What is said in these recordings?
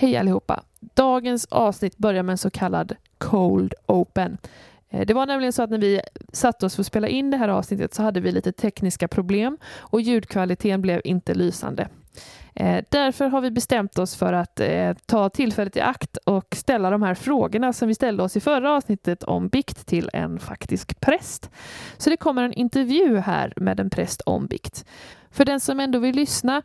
Hej allihopa! Dagens avsnitt börjar med en så kallad Cold Open. Eh, det var nämligen så att när vi satte oss för att spela in det här avsnittet så hade vi lite tekniska problem och ljudkvaliteten blev inte lysande. Eh, därför har vi bestämt oss för att eh, ta tillfället i akt och ställa de här frågorna som vi ställde oss i förra avsnittet om bikt till en faktisk präst. Så det kommer en intervju här med en präst om bikt. För den som ändå vill lyssna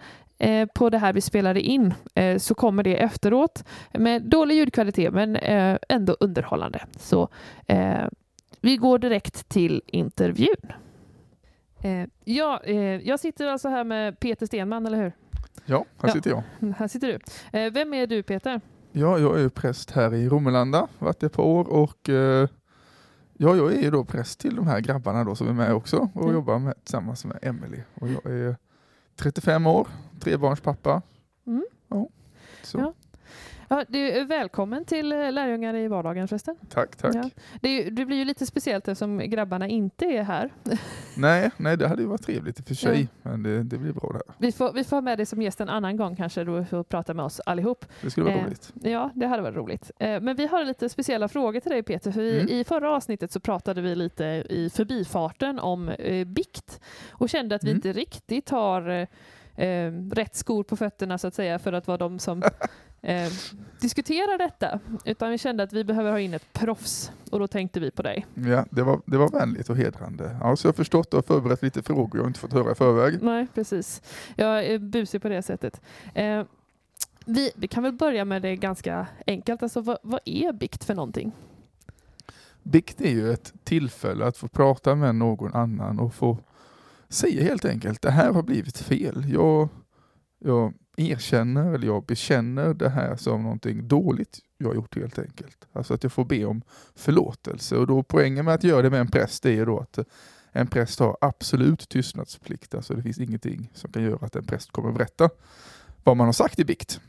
på det här vi spelade in eh, så kommer det efteråt med dålig ljudkvalitet men eh, ändå underhållande. Så eh, vi går direkt till intervjun. Eh, ja, eh, jag sitter alltså här med Peter Stenman, eller hur? Ja, här Ja. sitter jag. Här sitter du. Eh, vem är du Peter? Ja, jag är präst här i Romelanda, varit ett par år och eh, ja, jag är ju då präst till de här grabbarna då som är med också och Mm. jobbar med, tillsammans med Emily. Och jag är 35 år, trebarnspappa. Mm. Ja, så. Ja. Ja, du välkommen till eh, Lärjungar i vardagen förresten. Tack, tack. Ja. Det, det blir ju lite speciellt eftersom grabbarna inte är här. Nej, nej, det hade ju varit trevligt i och för sig, men det, det blir bra det här. Vi får, vi får ha med dig som gäst en annan gång kanske då vi får prata med oss allihop. Det skulle vara Eh, roligt. Ja, det hade varit roligt. Eh, Men vi har lite speciella frågor till dig Peter. För vi, Mm. I förra avsnittet så pratade vi lite i förbifarten om eh, bikt och kände att vi Mm. inte riktigt har eh, eh, rätt skor på fötterna så att säga för att vara de som eh, diskuterar detta. Utan vi kände att vi behöver ha in ett proffs och då tänkte vi på dig. Ja, det var, det var vänligt och hedrande. Ja, så jag har förstått och förberett lite frågor jag inte fått höra i förväg. Nej, precis. Jag är busig på det sättet. Eh, vi, vi kan väl börja med det ganska enkelt. Alltså, vad, vad är bikt för någonting? Bikt är ju ett tillfälle att få prata med någon annan och få säga helt enkelt det här har blivit fel. Jag, jag erkänner eller jag bekänner det här som någonting dåligt jag har gjort helt enkelt. Alltså att jag får be om förlåtelse och då poängen med att göra det med en präst är ju då att en präst har absolut tystnadsplikt. Alltså det finns ingenting som kan göra att en präst kommer berätta vad man har sagt i bikt.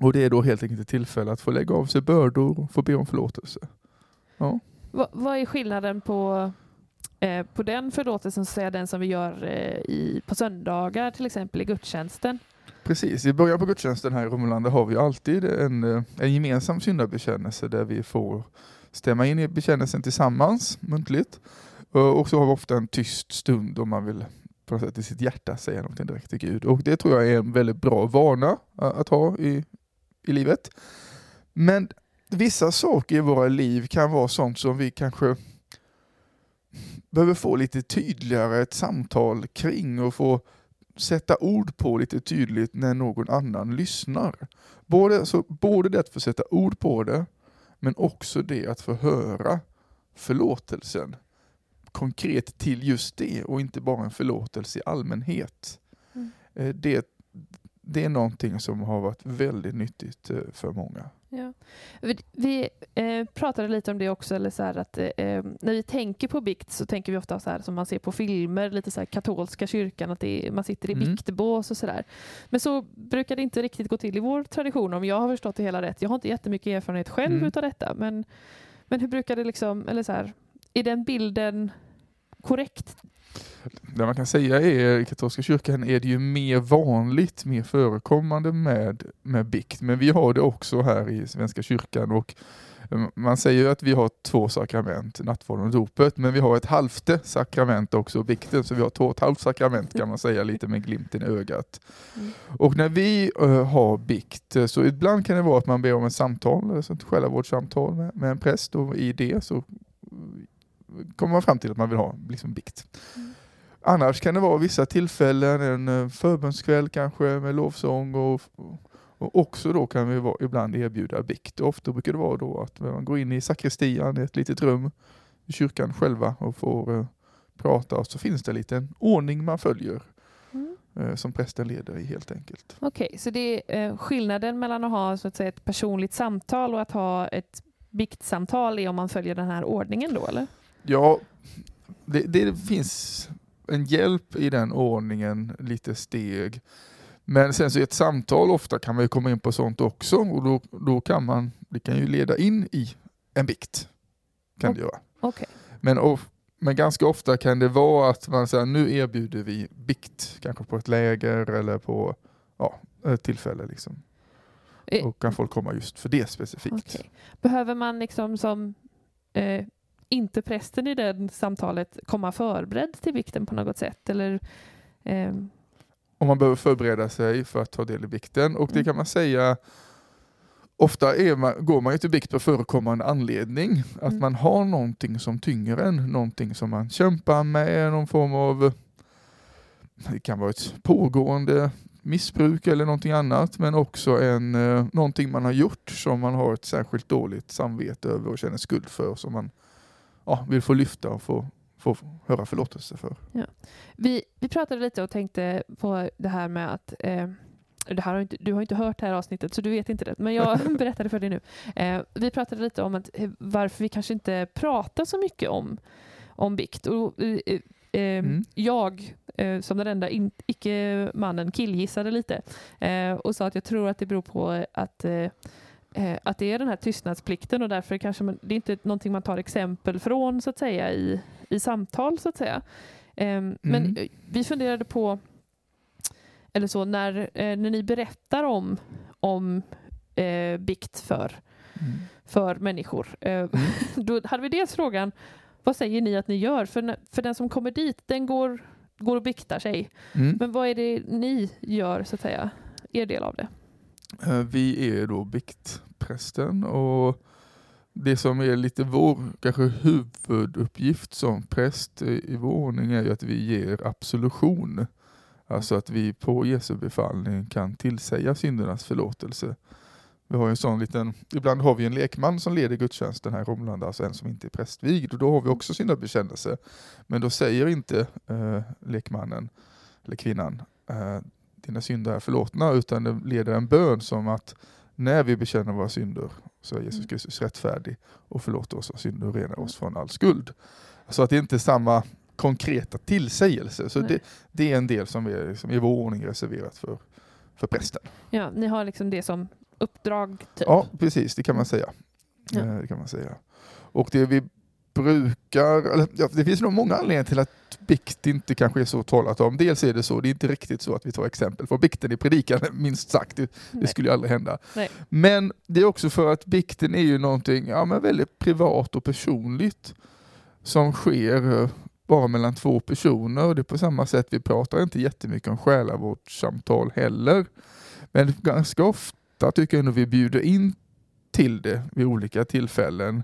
Och det är då helt enkelt ett tillfälle att få lägga av sig bördor och få be om förlåtelse. Ja. Va, vad är skillnaden på, eh, på den förlåtelsen, så den som vi gör eh, i, på söndagar till exempel i gudstjänsten? Precis, i början på gudstjänsten här i Romelanda har vi alltid en, eh, en gemensam syndabekännelse där vi får stämma in i bekännelsen tillsammans muntligt. Eh, och så har vi ofta en tyst stund om man vill på något sätt i sitt hjärta säga någonting direkt till Gud. Och det tror jag är en väldigt bra vana eh, att ha i, i livet. Men vissa saker i våra liv kan vara sånt som vi kanske behöver få lite tydligare ett samtal kring och få sätta ord på lite tydligt när någon annan lyssnar. Både, så, både det att få sätta ord på det, men också det att få höra förlåtelsen konkret till just det och inte bara en förlåtelse i allmänhet. Mm. Eh, Det, det är någonting som har varit väldigt nyttigt eh, för många. Ja. Vi, vi eh, pratade lite om det också, eller så här att, eh, när vi tänker på bikt så tänker vi ofta så här som man ser på filmer, lite så här katolska kyrkan, att är, man sitter i Mm. biktbås och sådär. Men så brukar det inte riktigt gå till i vår tradition om jag har förstått det hela rätt. Jag har inte jättemycket erfarenhet själv Mm. utav detta, men, men hur brukar det liksom, eller så här, är den bilden korrekt? Det man kan säga är i katolska kyrkan är det ju mer vanligt, mer förekommande med, med bikt. Men vi har det också här i Svenska kyrkan och eh, man säger ju att vi har två sakrament, nattvarden och dopet, men vi har ett halvte sakrament också, bikten, så vi har två och ett halvt sakrament kan man säga lite med glimten i ögat. Mm. Och när vi eh, har bikt, eh, så ibland kan det vara att man ber om ett samtal, alltså ett själavårdssamtal med, med en präst och i det så kommer man fram till att man vill ha liksom bikt. Mm. Annars kan det vara vissa tillfällen, en eh, förbönskväll kanske med lovsång och, och också då kan vi vara, ibland erbjuda bikt. Ofta brukar det vara då att man går in i sakristian, i ett litet rum i kyrkan själva och får eh, prata och så finns det en liten ordning man följer Mm. eh, som prästen leder i helt enkelt. Okej, så det är eh, skillnaden mellan att ha så att säga, ett personligt samtal och att ha ett biktsamtal är om man följer den här ordningen då, eller? Ja, det, det finns en hjälp i den ordningen, lite steg. Men sen så i ett samtal ofta kan man ju komma in på sånt också och då, då kan man, det kan ju leda in i en bikt. Kan det göra. Okej. Men, of, men ganska ofta kan det vara att man säger nu erbjuder vi bikt, kanske på ett läger eller på ja, ett tillfälle. Liksom. Eh, och kan folk komma just för det specifikt. Okej. Behöver man liksom som eh, inte prästen i det samtalet komma förberedd till vikten på något sätt? Eller, ehm, Om man behöver förbereda sig för att ta del i bikten och det Mm. kan man säga Ofta är man, går man ju till bikt på förekommande anledning. Att Mm. man har någonting som tynger en, någonting som man kämpar med, någon form av det kan vara ett pågående missbruk eller någonting annat, men också en, eh, någonting man har gjort som man har ett särskilt dåligt samvete över och känner skuld för, som man ja, vill få lyfta och få, få höra förlåtelse för. vi, vi pratade lite och tänkte på det här med att eh, det här har inte, du har inte hört det här avsnittet så du vet inte det, men jag berättade för dig nu. Eh, vi pratade lite om att, eh, varför vi kanske inte pratar så mycket om, om bikt. Och, eh, eh, Mm. Jag, eh, som den enda icke-mannen, killgissade lite eh, och sa att jag tror att det beror på att eh, att det är den här tystnadsplikten och därför kanske man, det är inte någonting man tar exempel från så att säga i, i samtal så att säga. Ehm, Men Mm. eh, vi funderade på, eller så, när, eh, när ni berättar om, om eh, bikt för, Mm. för människor, eh, då hade vi dels frågan, vad säger ni att ni gör? För, för den som kommer dit, den går, går och biktar sig. Mm. Men vad är det ni gör, så att säga? Er del av det? Eh, vi är då biktprästen och det som är lite vår kanske huvuduppgift som präst i i vår ordning är ju att vi ger absolution. Alltså att vi på Jesu befallning kan tillsäga syndernas förlåtelse. Vi har ju en sån liten, ibland har vi en lekman som leder gudstjänsten här i Romlanda, alltså en som inte är prästvigd och då har vi också syndabekännelse. Men då säger inte eh, lekmannen eller kvinnan eh, dina synder är förlåtna utan det leder en bön som att när vi bekänner våra synder så är Jesus Mm. Kristus rättfärdig och förlåter oss våra synder och renar oss från all skuld. Så att det inte är samma konkreta tillsägelse. Så det, det är en del som är, som i vår ordning reserverat för, för prästen. Ja, ni har liksom det som uppdrag, typ. Ja, precis, det kan man säga. Ja. Eh, Det kan man säga. Och det vi brukar, eller, ja, det finns nog många anledningar till att bikt inte kanske är så talat om. Dels är det så, det är inte riktigt så att vi tar exempel från bikten i predikan, minst sagt. Det, det skulle ju aldrig hända. Nej. Men det är också för att bikten är ju någonting ja, men väldigt privat och personligt som sker eh, bara mellan två personer. Och det är på samma sätt, vi pratar inte jättemycket om själavårdssamtal heller. Men ganska ofta tycker jag nog vi bjuder in till det vid olika tillfällen.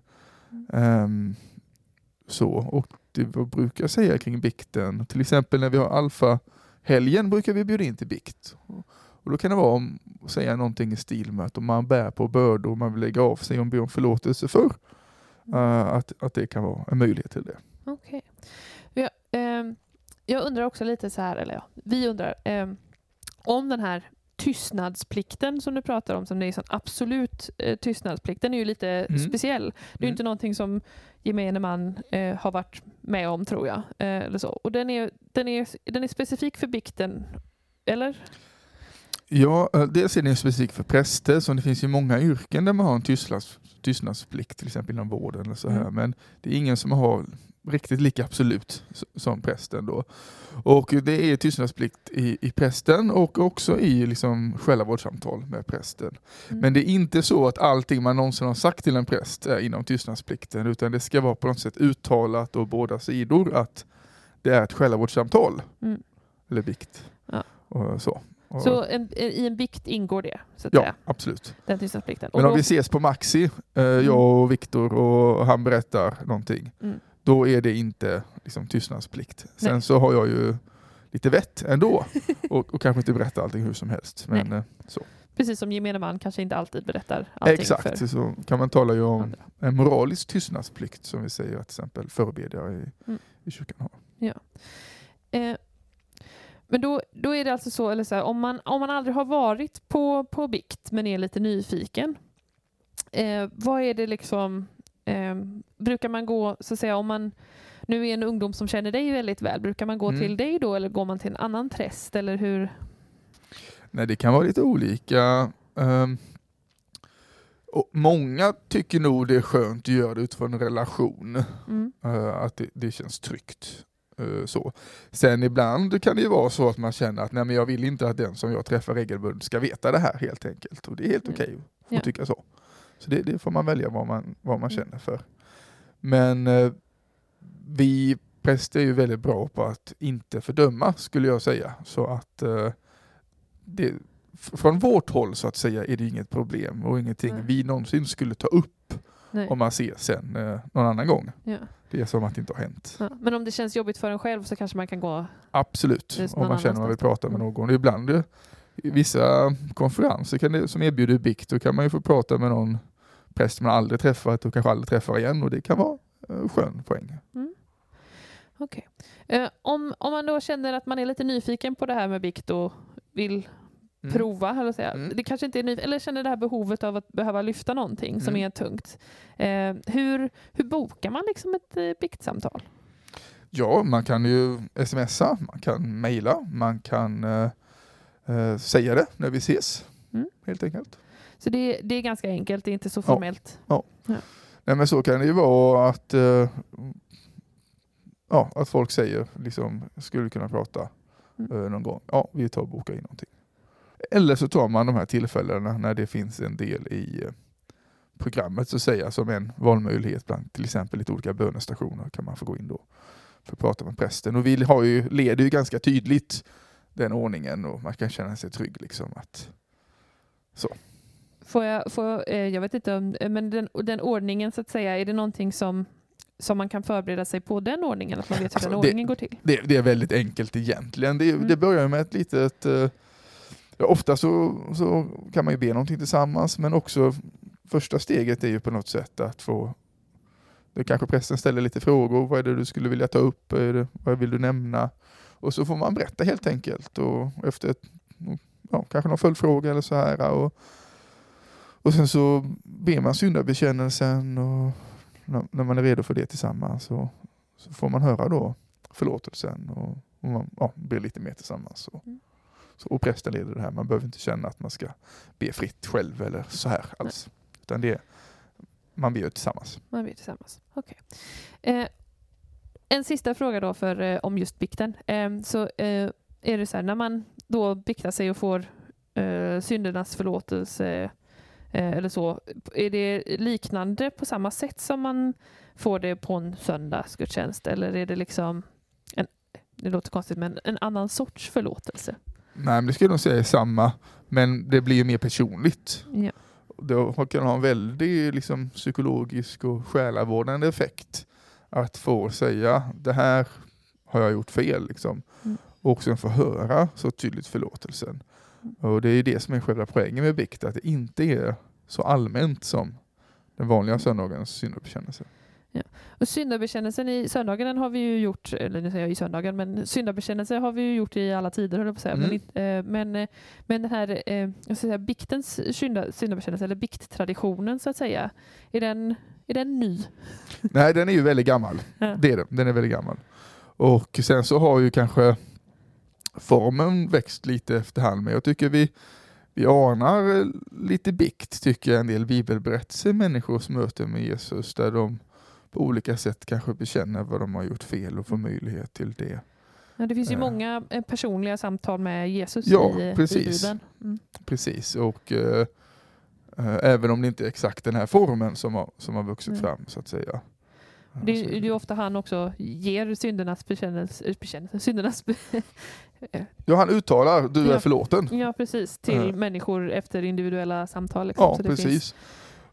Ehm, så, och det vi brukar säga kring bikten, till exempel när vi har alfa-helgen brukar vi bjuda in till bikt. Och då kan det vara om att säga någonting i stil med att om man bär på bördor man vill lägga av sig och be om förlåtelse för, eh, att, att det kan vara en möjlighet till det. Okej. Ja, ehm, jag undrar också lite så här, eller ja, vi undrar, ehm, om den här tystnadsplikten som du pratar om, som det är sån absolut eh, tystnadsplikt, den är ju lite Mm. speciell. Det är ju Mm. inte någonting som gemene man eh, har varit med om, tror jag. Eh, eller så. Och den är, den, är, den är specifik för bikten, eller? Ja, eh, dels är det specifikt för präster, så det finns ju många yrken där man har en tystnads, tystnadsplikt, till exempel inom vården eller så här. Mm. men det är ingen som har riktigt lika absolut som prästen då. Och det är tystnadsplikt i, i prästen och också i liksom själavårdssamtal med prästen. Mm. Men det är inte så att allting man någonsin har sagt till en präst är inom tystnadsplikten, utan det ska vara på något sätt uttalat och båda sidor att det är ett själavårdssamtal. Mm. Eller bikt. Ja. Och så. Så en, i en bikt ingår det, så att ja, säga, absolut. den tystnadsplikten. Men om då- vi ses på Maxi, eh, jag och Viktor och han berättar någonting, Mm. Då är det inte liksom, tystnadsplikt. Sen Nej. så har jag ju lite vett ändå och, och kanske inte berättar allting hur som helst. Men, Nej. eh, så. Precis som gemene man kanske inte alltid berättar allting Exakt, för så kan man tala ju om andra. en moralisk tystnadsplikt som vi säger att till exempel förebedjare i, Mm. i kyrkan har. Eh, men då, då är det alltså så, eller så här, om, man, om man aldrig har varit på, på bikt men är lite nyfiken, eh, vad är det liksom, eh, brukar man gå, så att säga, om man nu är en ungdom som känner dig väldigt väl, brukar man gå Mm. till dig då eller går man till en annan präst eller hur? Nej, det kan vara lite olika. Ehm, och många tycker nog det är skönt att göra det utifrån en relation. Mm. Eh, att det, det känns tryggt. Eh, Så. Sen ibland kan det ju vara så att man känner att nej, men jag vill inte att den som jag träffar regelbundet ska veta det här helt enkelt. Och det är helt Mm. okej att Ja. tycka så. Så det, det får man välja vad man, vad man Mm. känner för. Men eh, vi präster är ju väldigt bra på att inte fördöma skulle jag säga. Så att eh, det, från vårt håll så att säga är det inget problem och ingenting Nej. vi någonsin skulle ta upp Nej. om man ser sen eh, någon annan gång. Ja. Det är som att det inte har hänt. Ja. Men om det känns jobbigt för en själv så kanske man kan gå... Absolut, om man känner att man vill prata med Mm. någon. Ibland eh, vissa konferenser kan det, som erbjuder bikt, då kan man ju få prata med någon präst man aldrig träffat och kanske aldrig träffar igen och det kan vara en skön poäng. Okej. Eh, om, om man då känner att man är lite nyfiken på det här med bikt och vill Mm. prova, eller säga. Mm. det kanske inte är nyf- eller känner det här behovet av att behöva lyfta någonting som Mm. är tungt. Eh, hur, hur bokar man liksom ett eh, biktsamtal? Ja, man kan ju smsa, man kan mejla, man kan eh, eh, säga det när vi ses. Mm. Helt enkelt. Så det, det är ganska enkelt, det är inte så Ja. formellt. Nej, men så kan det ju vara att, eh, ja, att folk säger liksom, skulle kunna prata Mm. eh, någon gång. Ja, vi tar och bokar in någonting. Eller så tar man de här tillfällena när det finns en del i eh, programmet så att säga som en valmöjlighet bland till exempel lite olika bönestationer kan man få gå in då för att prata med prästen. Och vi har ju, leder ju ganska tydligt den ordningen och man kan känna sig trygg liksom att Får jag, får, jag- eh, jag vet inte om, eh, men den, den ordningen så att säga, är det någonting som, som man kan förbereda sig på den ordningen? Att man vet hur Alltså, den det- ordningen går till? det, det är väldigt enkelt egentligen. Det, Mm. det börjar med ett litet... Eh, ja, ofta så, så kan man ju be någonting tillsammans men också första steget är ju på något sätt att få... Det kanske prästen ställer lite frågor. Vad är det du skulle vilja ta upp? Det, vad vill du nämna? Och så får man berätta helt enkelt. Och efter ett, ja, kanske någon följdfråga eller så här. Och, och sen så ber man syndabekännelsen och när, man är redo för det tillsammans så, så får man höra då förlåtelsen och, och man ja, ber lite mer tillsammans. Och, Mm. så, och prästen leder det här. Man behöver inte känna att man ska be fritt själv eller så här alls. Utan det, man ber tillsammans. Man vet tillsammans. Okej. Eh, en sista fråga då för, eh, om just bikten. Eh, så eh, är det så här, när man då biktar sig och får eh, syndernas förlåtelse eller så, är det liknande på samma sätt som man får det på en söndagsgudstjänst eller är det liksom en, det låter konstigt, men en annan sorts förlåtelse? Nej, men det skulle jag nog säga är samma, men det blir ju mer personligt. Ja. Det kan ha en väldigt liksom, psykologisk och själavårdande effekt att få säga det här har jag gjort fel. Liksom. Mm. Och sen få höra så tydligt förlåtelsen. Och det är det som är själva poängen med bikt, att det inte är så allmänt som den vanliga söndagens syndabekännelse. Och syndabekännelsen i söndagen har vi ju gjort, eller nu säger jag i söndagen, men syndabekännelse har vi ju gjort i alla tider höll jag på att säga. Men, Mm. eh, men, eh, men den här eh, jag ska säga, biktens synda, syndabekännelse, eller bikttraditionen så att säga, är den, är den ny? Nej, den är ju väldigt gammal. Ja. Det är den. Den är väldigt gammal. Och sen så har ju kanske formen växt lite efterhand, men jag tycker vi, vi anar eh, lite bikt, tycker jag, en del bibelberättelser människors möte med Jesus, där de på olika sätt kanske bekänner vad de har gjort fel och får möjlighet till det. Ja, det finns ju Ja. många eh, personliga samtal med Jesus Ja, i, precis. i Bibeln. Mm. Precis, och eh, eh, även om det inte är exakt den här formen som har, som har vuxit Nej. fram, så att säga. Det, är- det är ofta han också ger syndernas bekännelse, eh, bekännelse syndernas be, Ja, han uttalar du är Ja. förlåten. ja, precis, till Ja. människor efter individuella samtal. Liksom. Ja, Så det precis. Finns,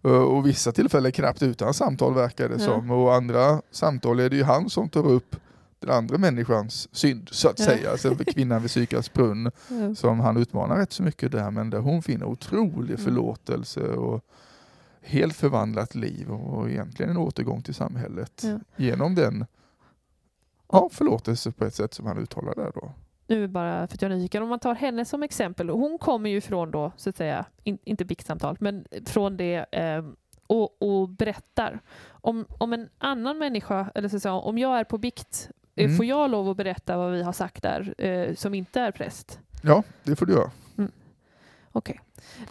Eh, Och vissa tillfällen knappt utan samtal verkar det Ja. som. Och andra samtal är det ju han som tar upp den andra människans synd så att säga. Alltså kvinnan vid Sykars brunn ja. som han utmanar rätt så mycket där men där hon finner otrolig Mm. förlåtelse och helt förvandlat liv och egentligen en återgång till samhället Ja. genom den ja, förlåtelse på ett sätt som han uttalar där då. nu bara för att jag är nyfiken, om man tar henne som exempel. Hon kommer ju från då, så att säga, in, inte biktsamtal, men från det eh, och, och berättar. Om, om en annan människa, eller så att säga, om jag är på bikt, Mm. får jag lov att berätta vad vi har sagt där, eh, som inte är präst? Ja, det får du göra. Okej,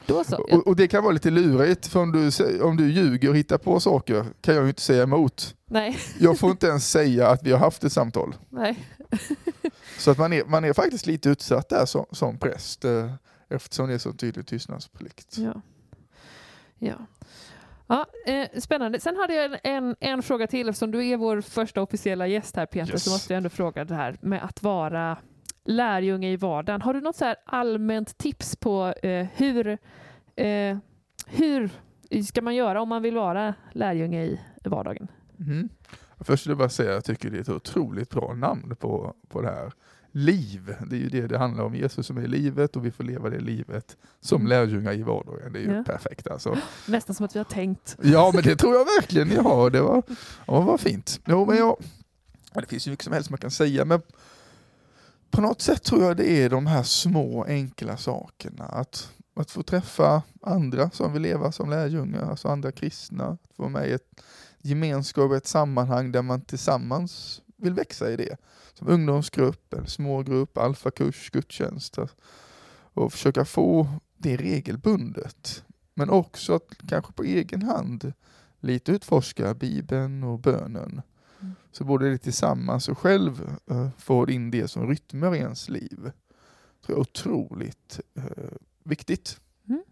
då så. Och, och det kan vara lite lurigt, för om du, om du ljuger och hittar på saker kan jag ju inte säga emot. Nej, Jag får inte ens säga att vi har haft ett samtal. nej. Så att man är, man är faktiskt lite utsatt där som, som präst eh, eftersom det är så tydlig tystnadsplikt. Ja. Ja. Ja, eh, spännande. Sen hade jag en, en, en fråga till. Eftersom du är vår första officiella gäst här Peter Yes. så måste jag ändå fråga det här med att vara lärjunge i vardagen. Har du något så allmänt tips på eh, hur, eh, hur ska man göra om man vill vara lärjunge i, i vardagen? Mm. Först vill jag bara säga att jag tycker det är ett otroligt bra namn på, på det här. Liv, det är ju det det handlar om. Jesus som är livet och vi får leva det livet som lärjungar i vardagen. Det är ju Ja. perfekt alltså. Nästan som att vi har tänkt. Ja men det tror jag verkligen ni har. Det var, ja, vad fint. Jo, men jag, ja, det finns ju mycket som helst man kan säga men på något sätt tror jag det är de här små enkla sakerna. Att, att få träffa andra som vill leva som lärjungar, alltså andra kristna. Att få vara med i ett gemenskap, ett sammanhang där man tillsammans vill växa i det. Som ungdomsgrupp, eller smågrupp, alfakurs, gudstjänst. Och försöka få det regelbundet. Men också att kanske på egen hand lite utforska Bibeln och bönen. Mm. Så både det tillsammans och själv uh, får in det som rytmer i ens liv. tror jag är otroligt eh, viktigt. Mm.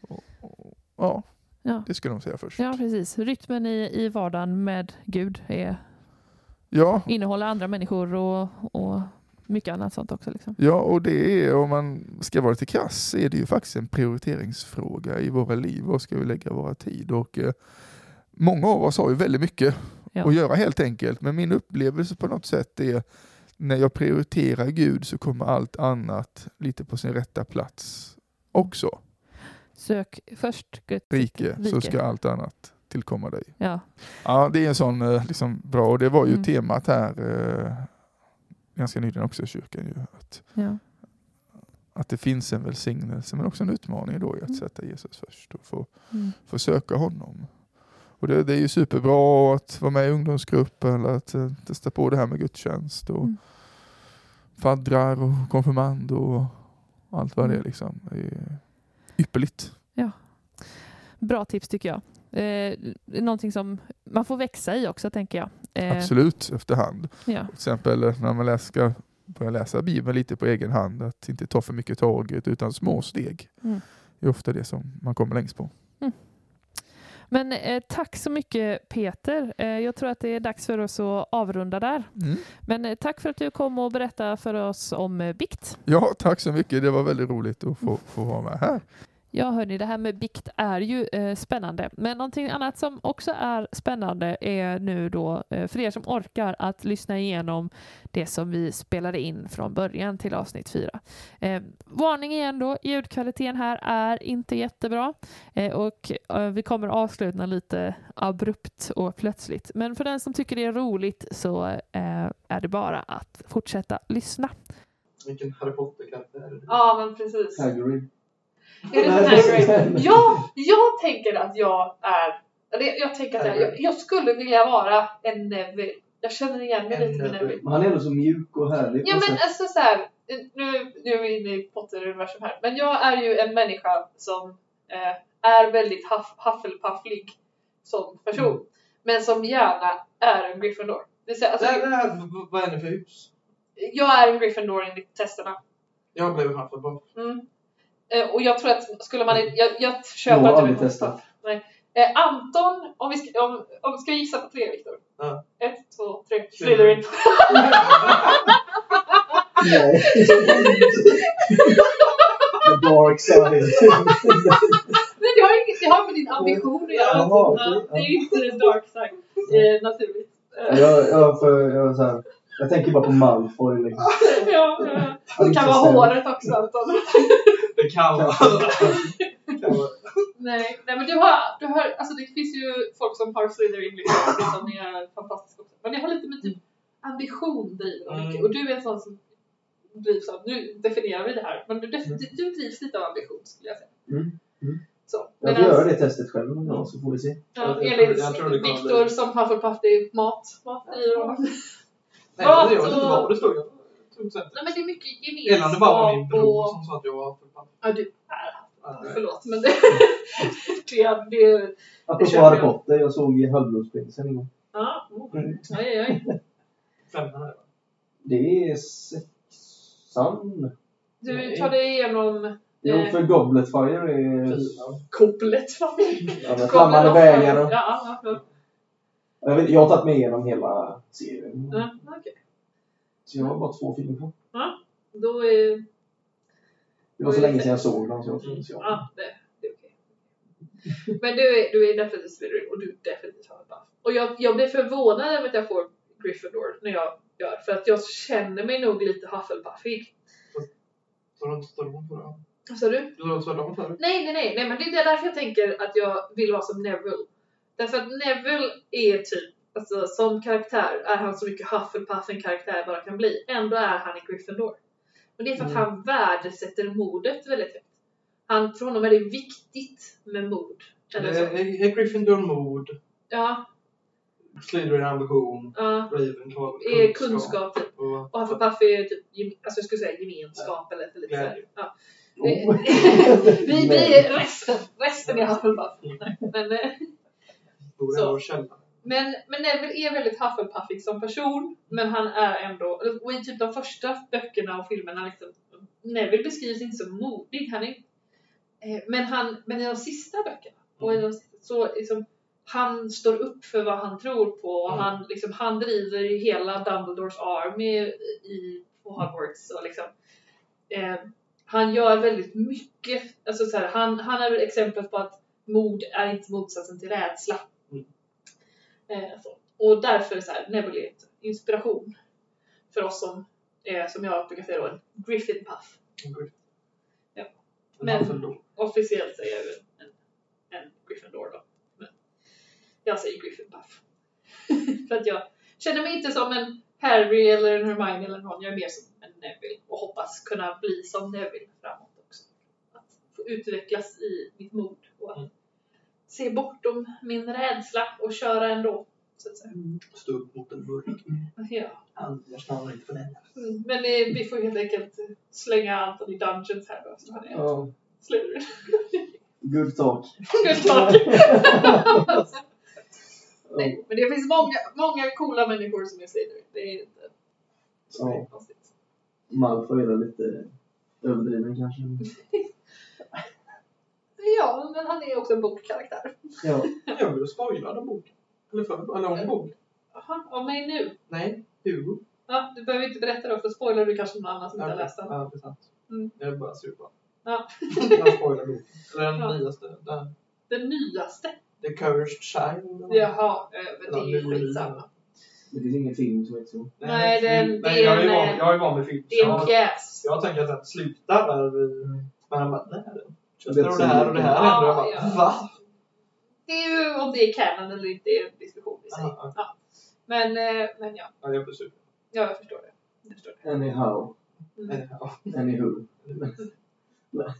Och, och, ja, Ja. det skulle nog säga först. ja, precis. Rytmen i, i vardagen med Gud är, Ja, innehåller andra människor och, och mycket annat sånt också. Liksom. ja, och det är, om man ska vara lite krass, så är det ju faktiskt en prioriteringsfråga i våra liv. Var ska vi lägga våra tid? Och eh, många av oss har ju väldigt mycket Ja. att göra helt enkelt. Men min upplevelse på något sätt är när jag prioriterar Gud så kommer allt annat lite på sin rätta plats också. Sök först Guds Rike, så rike. ska allt annat tillkomma dig. Ja, Ja, det är en sån eh, liksom, bra, och det var ju Mm. temat här eh, ganska nyligen också i kyrkan. Ju, att, ja. att det finns en välsignelse men också en utmaning då i att Mm. sätta Jesus först och få, Mm. få söka honom. Och det, det är ju superbra att vara med i ungdomsgrupp eller att eh, testa på det här med gudstjänst och Mm. faddrar och konfirmand och allt vad det är Mm. liksom. Det är ypperligt. Bra tips tycker jag. Eh, någonting som man får växa i också tänker jag. Eh, Absolut efterhand. Ja. Till exempel eh, när man läs, ska börja läsa Bibeln lite på egen hand, att inte ta för mycket taget utan små steg. Mm. Det är ofta det som man kommer längst på. Men eh, tack så mycket Peter. Eh, jag tror att det är dags för oss att avrunda där. Mm. Men eh, tack för att du kom och berättade för oss om eh, bikt. Ja, tack så mycket. Det var väldigt roligt att få, få vara med här. Ja hörni, det här med bikt är ju eh, spännande. Men någonting annat som också är spännande är nu då eh, för er som orkar att lyssna igenom det som vi spelade in från början till avsnitt fyra. Eh, varning igen då, ljudkvaliteten här är inte jättebra eh, och eh, vi kommer avsluta lite abrupt och plötsligt. Men för den som tycker det är roligt så eh, är det bara att fortsätta lyssna. Vilken Harry Potter-karaktär är det? Ja, men precis. Hagrid. Är det Hagrid? Ja, jag tänker att jag är... eller Jag tänker att jag, jag, jag skulle vilja vara en Neville. Jag känner igen mig lite med Neville. Men han är ändå så mjuk och härlig. Ja men alltså så här, nu, nu är vi inne i Potter-universum här. Men jag är ju en människa som eh, är väldigt huff, hufflepufflig som person. Mm. Men som gärna är en Gryffindor. Det säga, alltså, Nej, nej, vad är det för hus? jag är en Gryffindor enligt testerna. Jag blev Hufflepuff. Mm. Eh, och jag tror att skulle man... Jag, jag köper har att du är testat. Nej. Eh, Anton, om vi ska, om, om, ska vi gissa på tre Viktor? Ja. Ett, två, tre. Slytherin. Nej. The dark side. Men det har, inget, det har med din ambition att göra. Jaha, okej. Ja, det är ju inte the dark side. Eh, naturligt. Jag, jag, för, jag, så här, jag tänker bara på Malfoy. Liksom. ja, ja. Det kan vara håret också Anton. Det kan vara. Nej, nej men du har, du har, alltså det finns ju folk som har Slytherin liksom, som är fantastiska också. Men det har lite med typ ambition driver mycket. Mm. Och du är en sån som drivs av, nu definierar vi det här, men du, du, Mm. du drivs lite av ambition skulle jag säga. Mm, mm. Så, Jag får göra det testet själv någon gång så får vi se. Ja, Jag- jag jag kommer Viktor som det är mat. Mat driver honom. Nej, jag vet inte vad det stod. sett. Nej men det är mycket Eller det bara var min gemenskap bror och... som sa att jag var Hufflepuff. Ja, du är Förlåt men det... det, det Apropå Harry jag. Potter, jag såg i Halvblodsprinsen en gång. ja, oh, Mm. oj, oj, oj. Femman är det? Det är sexan. Du tar dig igenom Jo, Eh. för Goblet Fire är... Fyran. kopplet. Ja, men Flammande bägaren. Ja, ja, Jag, vet, jag har tagit mig igenom hela serien. ja. ja okej. Så jag har bara två filmer kvar. Då är... Det var så länge sedan jag såg dem så jag om dem. Ja, det, det är okej. Men du är, du är definitivt Slytherin och du är definitivt Hufflepuff. Och jag, jag blir förvånad över att jag får Gryffindor när jag gör för att jag känner mig nog lite Hufflepuffig. Så du inte tvärtom för det? Vad sa du? Du har tvärtom för det? Nej, nej, nej, nej, men det är därför jag tänker att jag vill vara som Neville. Därför att Neville är typ, alltså som karaktär är han så mycket Hufflepuff en karaktär bara kan bli. Ändå är han i Gryffindor. Och det är för att Mm. han värdesätter modet väldigt högt. Han, för honom är det viktigt med mod. Eller så. Är, är Gryffindor mod, Ja, Slytherin ambition, ja. Ravenclaw Är kunskap typ. och, Och Hufflepuff är typ, alltså jag skulle säga gemenskap eller för lite Ja. såhär. Ja. Oh. Vi, vi är resten, resten är Hufflepuff. Nej, Men, Så. och källa. Men, men Neville är väldigt Hufflepuffig som person. Men han är ändå, och i typ de första böckerna och filmerna liksom, Neville beskrivs inte som modig. Han är, eh, men, han, men i de sista böckerna, och i de, så liksom, han står upp för vad han tror på och Mm. han, liksom, han driver ju hela Dumbledores army i, på Hogwarts. Och liksom, eh, han gör väldigt mycket. Alltså, så här, han, han är exemplet på att mod är inte motsatsen till rädsla. Eh, så. Och därför är så här, är inspiration för oss som, eh, som jag brukar säga då, en Griffin Puff. Ja. Men. Officiellt säger jag en, en Gryffindor då. Men jag säger Griffin Puff. för att jag känner mig inte som en Harry eller en Hermione eller någon. Jag är mer som en Neville och hoppas kunna bli som Neville framåt också. Att få utvecklas i mitt mod och att Mm. Se bortom min rädsla och köra ändå. Så att säga. Stå upp mot en mörk. Ja. Annars stannar inte för den. Mm, Men eh, vi får helt enkelt slänga Anthony Dungeons här då. Så han är Ja, Slytherin. good talk. Good talk. Nej, men det finns många, många coola människor som är Slytherin. Det är inte så Ja. konstigt. Malfoy är lite överdriven kanske. Ja, men han är också en bokkaraktär. Ja, Jag vill spoila den boken. Eller för, eller om bok. Jaha, av mig nu? Nej, Hugo. Ja, du behöver inte berätta då, för spoilar du kanske någon annan som inte har läst den. Ja, det är sant. Mm. Jag är bara supa. Ja. Jag spoilar boken. Eller den Ja. nyaste. Den, Den nyaste? The Cursed Child. Jaha, eh, men det är ju Ja, det- skitsamma. det finns ingen film som heter så. Nej, den- Nej, det är jag, är en, van, jag är van med film. Det är en Jag, pjäs. jag tänker att den slutar där vi... Men han bara, nej. Det Det är och det här och det här händer. Jag bara, Ja, ja. va? Det är ju om det är canon eller inte är en diskussion i sig. Ja, ja. Ja. Men, eh, men ja, Ja, jag blir super. ja, jag förstår det. Jag förstår det. Anyhow. Mm. Ja. Anywho.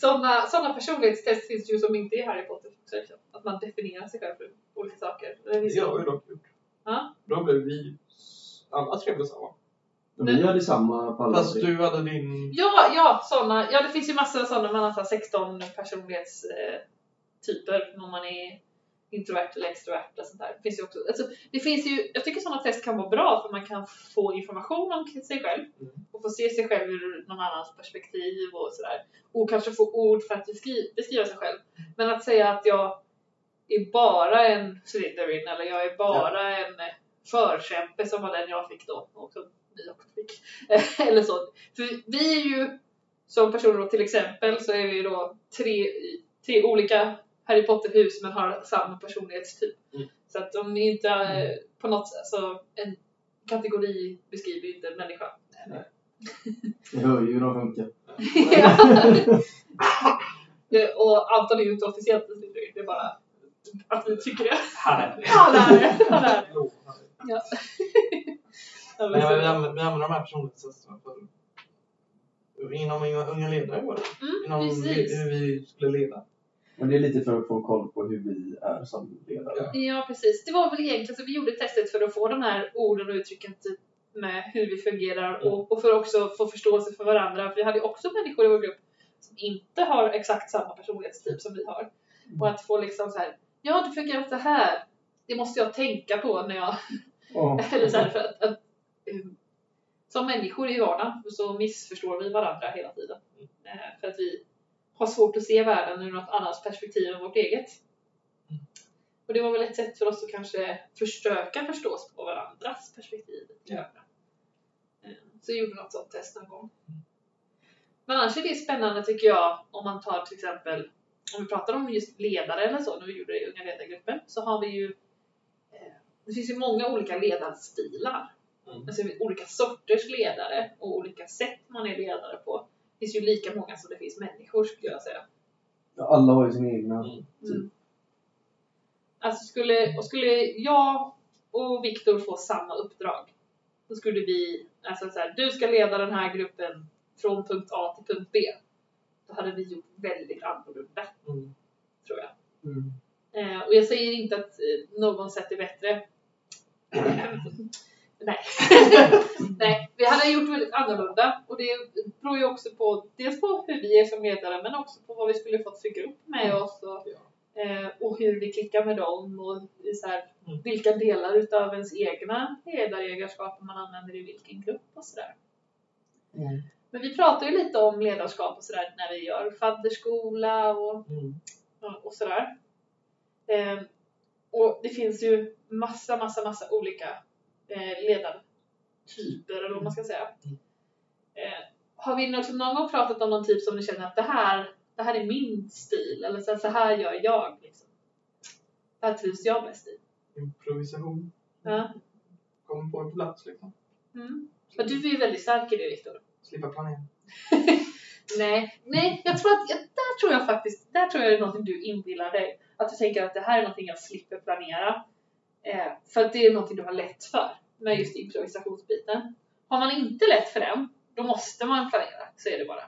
Sådana såna personlighetstest finns ju som inte är i Harry Potter. Liksom, Att man definierar sig själv för olika saker. Det Det har vi dock gjort. Ja. Då blev vi alla tre blev samma. Men vi gör detsamma på alla Fast tre. du hade din... Ja, ja, såna. Ja, det finns ju massor av sådana. Man har så här 16 personlighetstyper. Om man är introvert eller extrovert och sånt där. Det finns ju också, alltså, det finns ju, jag tycker sådana test kan vara bra för man kan få information om sig själv Mm. och få se sig själv ur någon annans perspektiv och sådär. Och kanske få ord för att beskriva, beskriva sig själv. Men att säga att jag är bara en Slytherin eller jag är bara en eh, förkämpe som var den jag fick då och som också fick. eller så. För vi är ju som personer då, till exempel så är vi då tre, tre olika Harry Potter-hus men har samma personlighetstyp. Mm. Så att de är inte eh, på något sätt, alltså en kategori beskriver ju inte en människa. Jag hör ju hur de funkar. Eh, och Anton är ju inte officiellt det är bara att vi tycker det. Han är det! Han är det. Han är det. Ja. Men men ja, vi, använder, vi använder de här personlighetstesterna för inom unga, unga ledare var det. Mm, Inom precis. hur vi skulle leda. Men det är lite för att få koll på hur vi är som ledare. Ja. Precis. Det var väl egentligen så vi gjorde testet för att få de här orden och uttrycken typ med hur vi fungerar och, och för också få förståelse för varandra. För vi hade ju också människor i vår grupp som inte har exakt samma personlighetstyp som vi har. Och att få liksom så här, ja det fungerar så här. Det måste jag tänka på när jag Ja. eller så här, för att, att som människor i vardagen så missförstår vi varandra hela tiden. Eh, för att vi har svårt att se världen ur något annat perspektiv än vårt eget. Och det var väl ett sätt för oss att kanske försöka förstå oss på varandras perspektiv. Ja. Eh, Så jag gjorde något sånt test någon gång. Men annars är det spännande tycker jag om man tar till exempel om vi pratar om just ledare eller så, när vi gjorde det i Unga ledargruppen, så har vi ju eh, det finns ju många olika ledarstilar. Mm. Alltså olika sorters ledare och olika sätt man är ledare på. Det finns ju lika många som det finns människor skulle jag säga. Alla har ju sina egna. Mm. Mm. Alltså skulle, och skulle jag och Viktor få samma uppdrag, då skulle vi, alltså så här, du ska leda den här gruppen från punkt A till punkt B. Då hade vi gjort väldigt annorlunda, Mm. tror jag. Mm. Eh, och jag säger inte att eh, någon sätt är bättre. Nej. Nej, vi hade gjort väldigt annorlunda och det beror ju också på dels på hur vi är som ledare men också på vad vi skulle fått för grupp med oss och, eh, och hur vi klickar med dem och så här, Mm. vilka delar utav ens egna ledaregenskaper man använder i vilken grupp och sådär. Mm. Men vi pratar ju lite om ledarskap och sådär när vi gör fadderskola och Mm. Ja, och sådär. Eh, och det finns ju massa, massa, massa olika eh, ledartyper eller vad man ska säga. Eh, har vi också någon gång pratat om någon typ som ni känner att det här, det här är min stil eller så, så här gör jag. Liksom. Det här trivs jag bäst i. Improvisation. Ja. Kommer på en plats liksom. Mm. Men du är ju väldigt stark i det Viktor. Slippa planera. Nej, nej, jag tror att, jag, där tror jag faktiskt, där tror jag det är någonting du inbillar dig. Att du tänker att det här är någonting jag slipper planera. Eh, för att det är någonting du har lätt för med just improvisationsbiten. Har man inte lätt för den, då måste man planera. Så är det bara.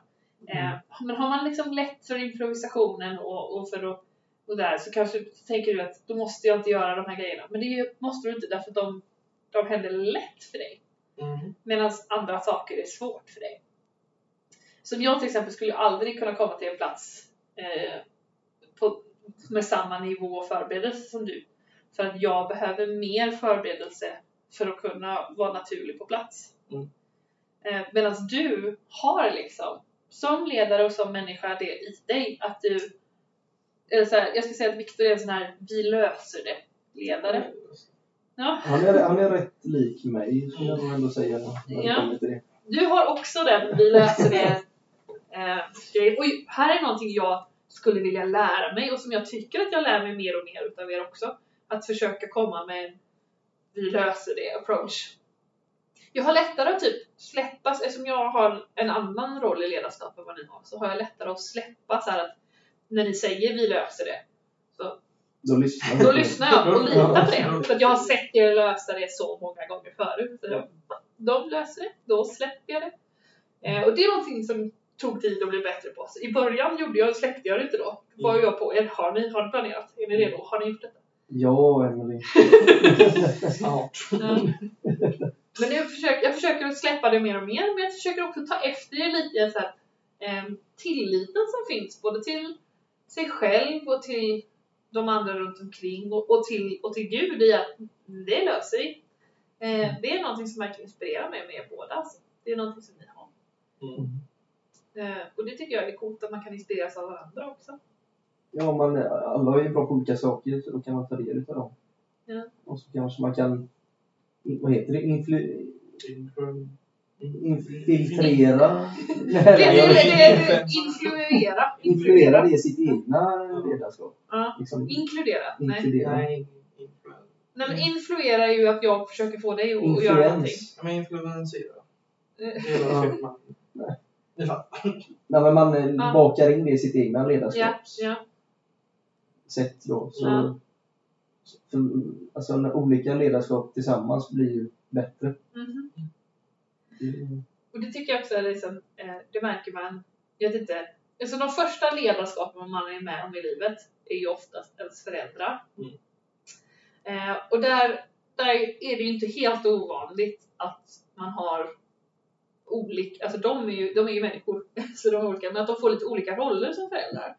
Eh, men har man liksom lätt för improvisationen och, och för att och där så kanske tänker du att då måste jag inte göra de här grejerna. Men det måste du inte därför att de, de händer lätt för dig. Mm. Medan andra saker är svårt för dig. Som jag till exempel skulle aldrig kunna komma till en plats eh, på, med samma nivå förberedelse som du. För att jag behöver mer förberedelse för att kunna vara naturlig på plats. Mm. Eh, Medan du har liksom, som ledare och som människa det i dig, att du eller så här, jag ska säga att Viktor är en sån här vi löser det ledare. Ja. Han, är, han är rätt lik mig, skulle jag ändå säga. Ja. Du har också den vi löser det eh. Och här är någonting jag skulle vilja lära mig och som jag tycker att jag lär mig mer och mer utav er också. Att försöka komma med en vi löser det approach. Jag har lättare att typ släppa, eftersom jag har en annan roll i ledarskap än vad ni har, så har jag lättare att släppa så här att när ni säger vi löser det, så Då lyssnar då lyssnar jag och litar på det. För att jag har sett er lösa det så många gånger förut. Så jag, de löser det, då släpper jag det. Eh, och det är någonting som tog tid att bli bättre på. Så I början gjorde jag, släppte jag det inte då. Då var jag på er, har ni, har ni planerat? Är ni redo? Har ni gjort detta? Ja, Emelie. Snart. Men jag försöker, jag försöker att släppa det mer och mer, men jag försöker också ta efter det lite så här, eh, tilliten som finns både till sig själv och till de andra runt omkring och, och, till, och till Gud i att det löser vi. Eh, det är någonting som verkligen inspirerar mig med er båda. Alltså. Det är någonting som ni har. Mm. Eh, och det tycker jag är coolt att man kan inspireras av varandra också. Ja, man, alla är ju bra på olika saker så då kan man ta del av dem. Ja. Och så kanske man kan, vad heter det, influ, Influ- infiltrera. Nej, influera. influera det i sitt egna ledarskap. Ja. Liksom, Inkludera. Nej. inkludera. Nej, influ- Nej men influera är ju att jag försöker få dig att göra någonting. Ja, men influensera. Det är Ja. vad man... Nej. Nej, men man eh, Ja. bakar in det i sitt egna Ja, ledarskapssätt ja. då. Så, Ja. för, alltså när olika ledarskap tillsammans blir ju bättre. Mm. Och det tycker jag också är liksom, eh, det märker man, jag vet inte, alltså de första ledarskapen man är med om i livet är ju oftast ens föräldrar. Mm. Eh, och där, där är det ju inte helt ovanligt att man har olika, alltså de är ju, de är ju människor, så de är olika, men att de får lite olika roller som föräldrar.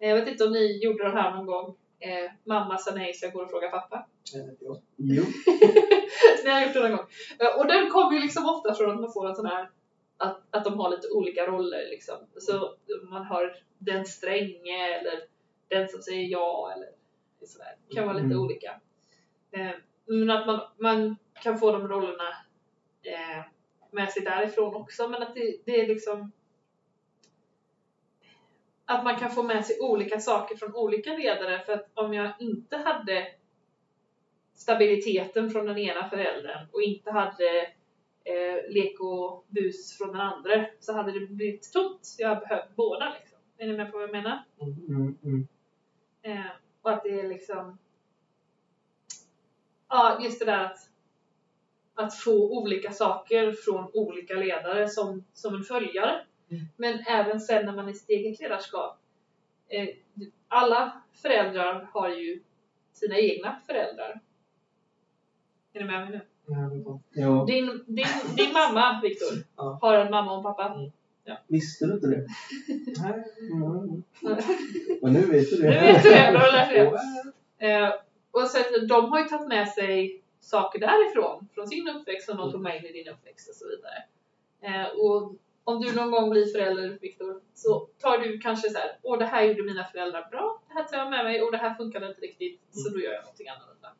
Eh, Jag vet inte om ni gjorde det här någon gång. Eh, mamma sa nej så jag går och frågar pappa. Ja. Jo. Ni har gjort det någon gång. Eh, Och den kommer ju liksom ofta från att man får en sån här att, att de har lite olika roller liksom. Så man har den stränge eller den som säger ja eller sådär. Det kan vara lite Mm. olika. Eh, Men att man, man kan få de rollerna eh, med sig därifrån också. Men att det, det är liksom att man kan få med sig olika saker från olika ledare. För att om jag inte hade stabiliteten från den ena föräldern och inte hade eh, lek och bus från den andra så hade det blivit tomt. Jag har behövt båda liksom. Är ni med på vad jag menar? Mm, mm. Eh, och att det är liksom Ja, just det där att att få olika saker från olika ledare som, som en följare. Mm. Men även sen när man är i sitt eget ledarskap. Eh, alla föräldrar har ju sina egna föräldrar. Är ni med mig nu? Ja, Din, din, din mamma, Viktor, Ja. har en mamma och en pappa. visste du inte det? Nej. Mm. Men nu vet du det. Nu vet du det, då har du lärt dig. Eh, och sen, de har ju tagit med sig saker därifrån, från sin uppväxt som de tog med in i din uppväxt och så vidare. Eh, och om du någon gång blir förälder, Viktor, så tar du kanske så här, åh det här gjorde mina föräldrar bra, det här tar jag med mig och det här funkade inte riktigt, så då gör jag någonting annorlunda.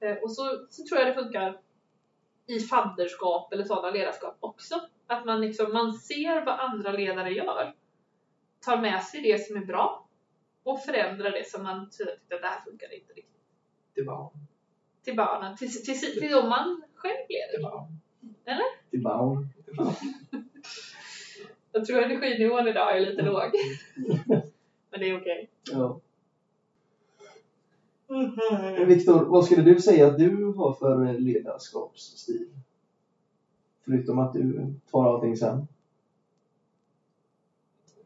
Eh, och så, så tror jag det funkar i fadderskap eller sådana ledarskap också. Att man, liksom, man ser vad andra ledare gör, tar med sig det som är bra och förändrar det som man tyckte att det här funkar inte riktigt. Det var Till barnen, till, till, till, till om man själv leder. var Till barn. det var Jag tror energinivån idag är lite låg. Men det är okej. Ja. Viktor, vad skulle du säga att du har för ledarskapsstil? Förutom att du tar allting sen.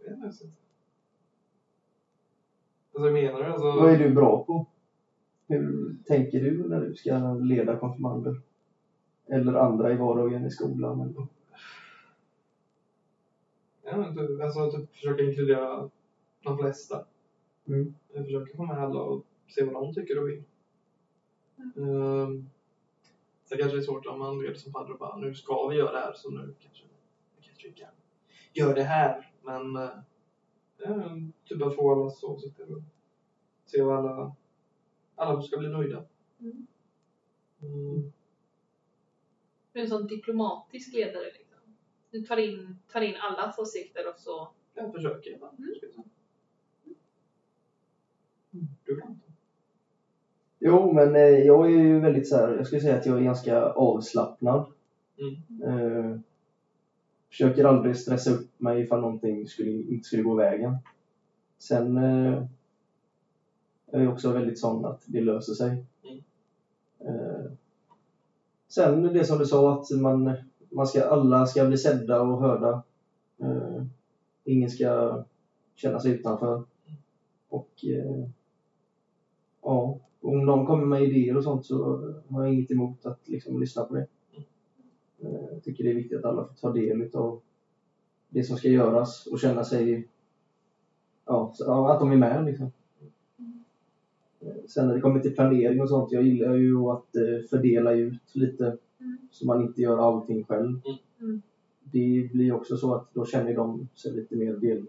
Jag vet inte. Alltså menar du? Alltså, Vad är du bra på? Hur tänker du när du ska leda konfirmander? Eller andra i vardagen i skolan? Eller? Ja, men typ, alltså typ försöka inkludera de flesta. Mm. Jag försöker få med alla och se vad de tycker och vill. Um, sen kanske det är svårt om man leder som fadder och bara nu ska vi göra det här så nu kanske, kanske vi kan göra det här. Men uh, typ att få allas åsikter och se vad alla, alla ska bli nöjda. Mm. Mm. Du är en sån diplomatisk ledare. Liksom. Du tar in, tar in allas åsikter och så... Jag försöker. i alla fall. Mm. Du kan inte. Jo, men eh, jag är ju väldigt så här, jag skulle säga att jag är ganska avslappnad. Mm. Eh, försöker aldrig stressa upp mig ifall någonting skulle, inte skulle gå vägen. Sen eh, är jag också väldigt sån att det löser sig. Mm. Eh, sen det som du sa att man, man ska, alla ska bli sedda och hörda. Eh, ingen ska känna sig utanför. Och eh, ja, om någon kommer med idéer och sånt så har jag inget emot att liksom lyssna på det. Eh, Jag tycker det är viktigt att alla får ta del av det som ska göras och känna sig ja, så- att de är med. Liksom. Eh, sen när det kommer till planering och sånt, jag gillar ju att eh, fördela ut lite så man inte gör allting själv. Mm. Det blir också så att då känner de sig lite mer del,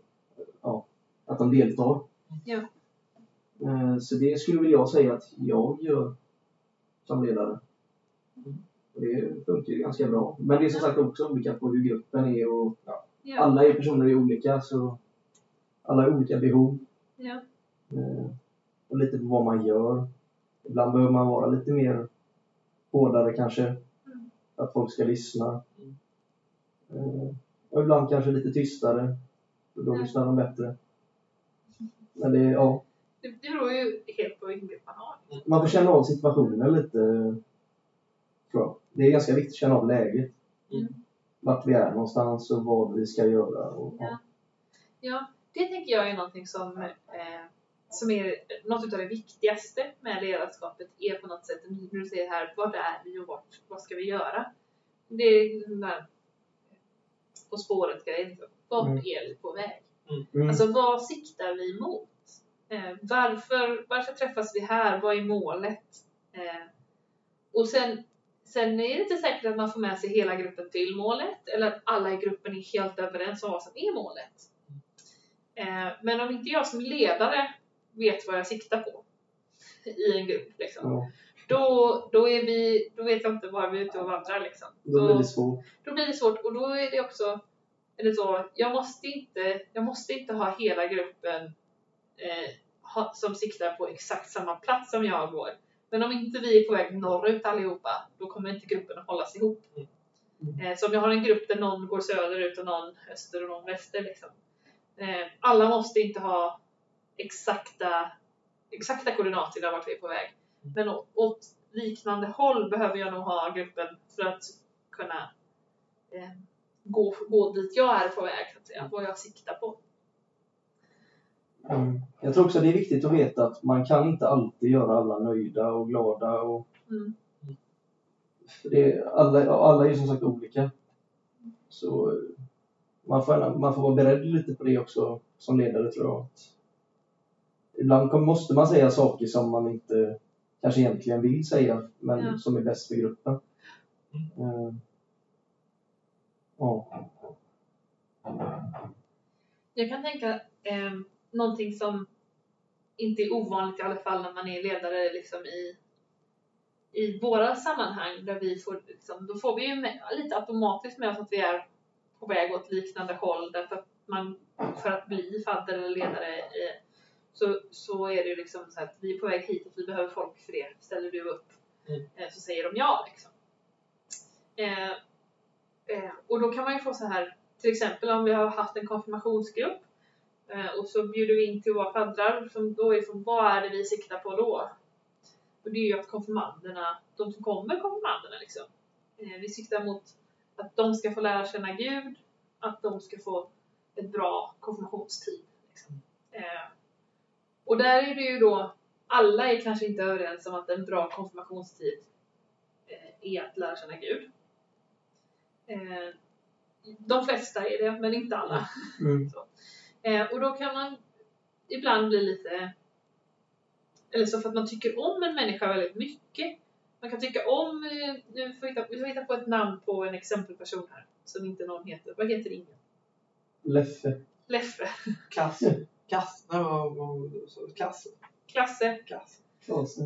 ja, att de deltar. Ja. Eh, Så det skulle väl jag säga att jag gör som ledare. Mm. Det funkar ju ganska bra. Men det är som sagt också olika på hur gruppen är och Ja. alla är personer är olika så alla har olika behov. ja. Eh, Och lite på vad man gör. Ibland behöver man vara lite mer hårdare kanske. Mm. Att folk ska lyssna. Mm. Eh, Och ibland kanske lite tystare. För då Ja. lyssnar de bättre. Men det, ja, Det, det beror ju helt på vilken grupp man har. man får känna av situationen lite. Tror jag. Det är ganska viktigt att känna av läget. Mm. Vart vi är någonstans och vad vi ska göra. Och, ja. Ja, det tänker jag är någonting som, eh, som är något av det viktigaste med ledarskapet är på något sätt, när du säger här, vart är vi och vart, vad ska vi göra? det är den där På spåret-grejen. Vart Mm. är vi på väg? Mm. Alltså vad siktar vi mot? Eh, varför, varför träffas vi här? Vad är målet? Eh, och sen, sen är det inte säkert att man får med sig hela gruppen till målet eller att alla i gruppen är helt överens om vad som är målet. Eh, men om inte jag som ledare vet vad jag siktar på i en grupp, liksom, Ja, då, då, är vi, då vet jag inte var vi är ute och vandrar. Liksom. då blir det svårt. då blir det svårt och då är det också det så, jag måste inte, jag måste inte ha hela gruppen eh, ha, som siktar på exakt samma plats som jag går. Men om inte vi är på väg norrut allihopa, då kommer inte gruppen att hållas ihop. Mm. Eh, så om jag har en grupp där någon går söderut och någon öster och någon väster. Liksom. Eh, alla måste inte ha exakta, exakta koordinater där vart vi är på väg. Men åt liknande håll behöver jag nog ha gruppen för att kunna eh, gå, gå dit jag är på väg, så att säga, vad jag siktar på. Mm. Jag tror också det är viktigt att veta att man kan inte alltid göra alla nöjda och glada. Och, Mm. det, alla, alla är ju som sagt olika. Så man får, man får vara beredd lite på det också som ledare tror jag. Att Ibland måste man säga saker som man inte kanske egentligen vill säga, men Ja. som är bäst för gruppen. Eh, Ja. Jag kan tänka eh, någonting som inte är ovanligt i alla fall när man är ledare liksom i, i våra sammanhang där vi får, liksom, då får vi ju med, lite automatiskt med oss att vi är på väg åt liknande håll därför att man för att bli fadder eller ledare eh, så, så är det ju liksom så att vi är på väg hit och vi behöver folk för det. Ställer du upp? Mm. Eh, så säger de ja liksom. Eh, eh, och då kan man ju få så här till exempel om vi har haft en konfirmationsgrupp eh, och så bjuder vi in till våra faddrar som då är från vad är det vi siktar på då? Och det är ju att konfirmanderna, de som kommer konfirmanderna liksom. Eh, vi siktar mot att de ska få lära känna Gud, att de ska få ett bra konfirmationstid. Liksom. Och där är det ju då, alla är kanske inte överens om att en bra konfirmationstid eh, är att lära känna Gud. Eh, de flesta är det, men inte alla. Mm. Eh, och då kan man ibland bli lite... Eller så för att man tycker om en människa väldigt mycket. Man kan tycka om... Nu får vi hitta, vi får hitta på ett namn på en exempelperson här. Som inte någon heter. Vad heter ingen? Leffe. Leffe. Kass. Kass. Nej, vad vad sa du? Kass. Klasse.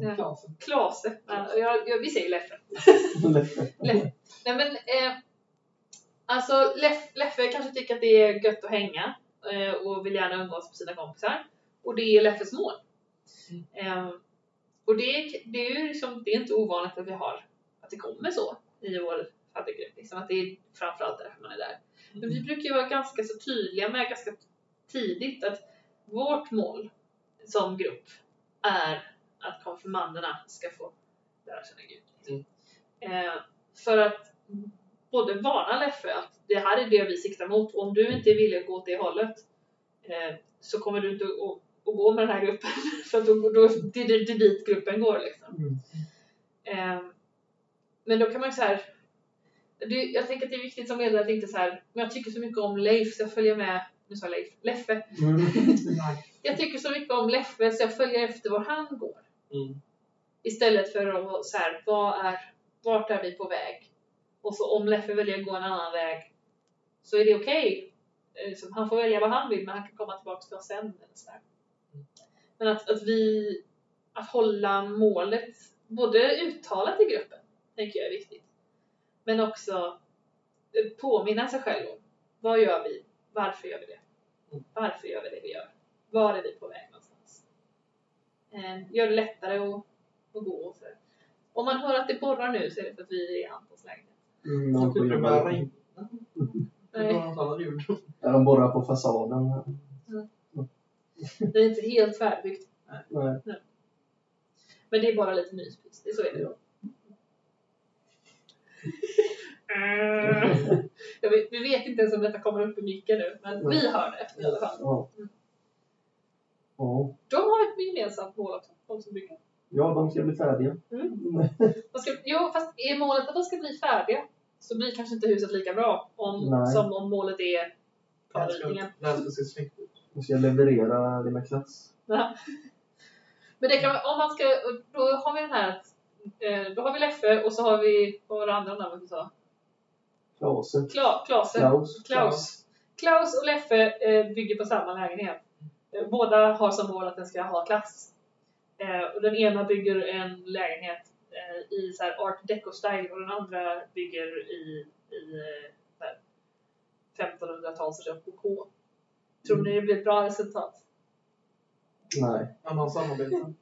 Ja. Klasen. Klase. Ja, jag, jag, vi säger Leffe. Leffe. Leffe. Nej men, eh, alltså Leff, Leffe kanske tycker att det är gött att hänga eh, och vill gärna umgås med sina kompisar. Och det är Leffes mål. Eh, och det, är- det är ju liksom, det är inte ovanligt att vi har, att det kommer så i vår faddergrupp. Liksom, att det är framförallt därför man är där. Men vi brukar ju vara ganska så tydliga med ganska tidigt att vårt mål som grupp är att konfirmanderna ska få lära känna Gud. Eh, för att både varna Leffe att det här är det vi siktar mot och om du inte är villig att gå åt det hållet eh, så kommer du inte att, att gå med den här gruppen. för då, då, det är dit gruppen går. Liksom. Mm. Eh, men då kan man ju så här, det, jag tänker att det är viktigt som ledare att inte så här, men jag tycker så mycket om Leif så jag följer med, nu sa jag Leif, Leffe. Mm. Jag tycker så mycket om Leffe så jag följer efter var han går. Mm. Istället för att så här, vad är, vart är vi på väg? Och så om Leffe väljer att gå en annan väg så är det okej. Eh, så Han får välja vad han vill men han kan komma tillbaka till oss sen. Eller så där. Men att, att vi, att hålla målet både uttalat i gruppen, tänker jag är viktigt. Men också eh, påminna sig själv om vad gör vi? Varför gör vi det? Varför gör vi det vi gör? Var är vi på väg någonstans? Eh, Gör det lättare att, att gå och så. där. Om man hör att det borrar nu så är det för att vi är i Antons lägenhet. Mm, började regna. Det Nej. Ja, de borrar på fasaden. det är inte helt färdigbyggt. Nej. Men det är bara lite myspys. Det är så är det. Ja. Eh, jag vet, vi vet inte ens om detta kommer upp i micken nu, men vi hör det i alla fall. Ja. Ja. De har ett gemensamt mål också, de som bygger. ja, de ska bli färdiga. De ska, jo, fast är målet att de ska bli färdiga? så blir kanske inte huset lika bra om, Nej. som om målet är Det här ska, ritningen. det här ska se snyggt ut. Du ska leverera dina klass. Ja. Men det kan om man ska, då har vi den här, eh, då har vi Leffe och så har vi, vad var det andra namnet du sa? Klase. Kla. Klaus. Klaus. Klaus och Leffe eh, bygger på samma lägenhet. Eh, båda har som mål att den ska ha klass. Eh, och den ena bygger en lägenhet i så här art deco-style och den andra bygger i, i eh, så här 1500-tals rokoko. Tror ni det blir ett bra resultat? Nej. När man samarbetar.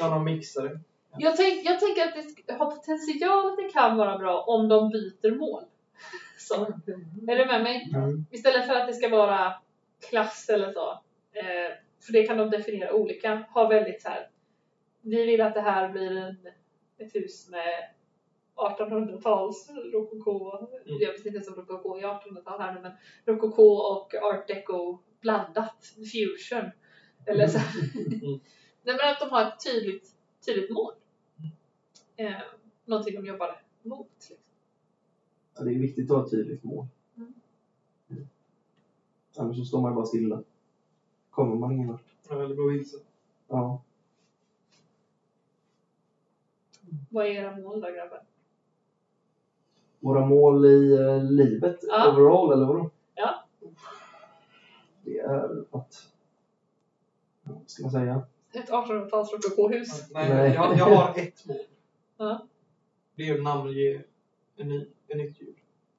När man mixar det. Jag, tänk, jag tänker att det har potential att det kan vara bra om de byter mål. Så, är du med mig? Mm. Istället för att det ska vara klass eller så. Eh, för det kan de definiera olika. Ha väldigt så här. Vi vill att det här blir en, ett hus med 1800-tals rokoko. Mm. Jag vet inte ens om rokoko är 1800-tal här nu men rokoko och art deco blandat. Fusion. Eller så. Mm. Nej men att de har ett tydligt, tydligt mål. Eh, någonting de jobbar mot. Liksom. Ja, det är viktigt att ha ett tydligt mål. Mm. Mm. Annars så står man bara stilla. Kommer man ingen vart. Eller gå vilse. Ja. Vad är era mål då grabbar? Våra mål i eh, livet Ja. overall, eller vadå? Ja. Det är att... ja, Vad ska man säga? Ett 1800-tals rokokohus. Nej, Nej. Jag, jag har ett mål. Ja. Det är att namnge en ny, en nytt djur.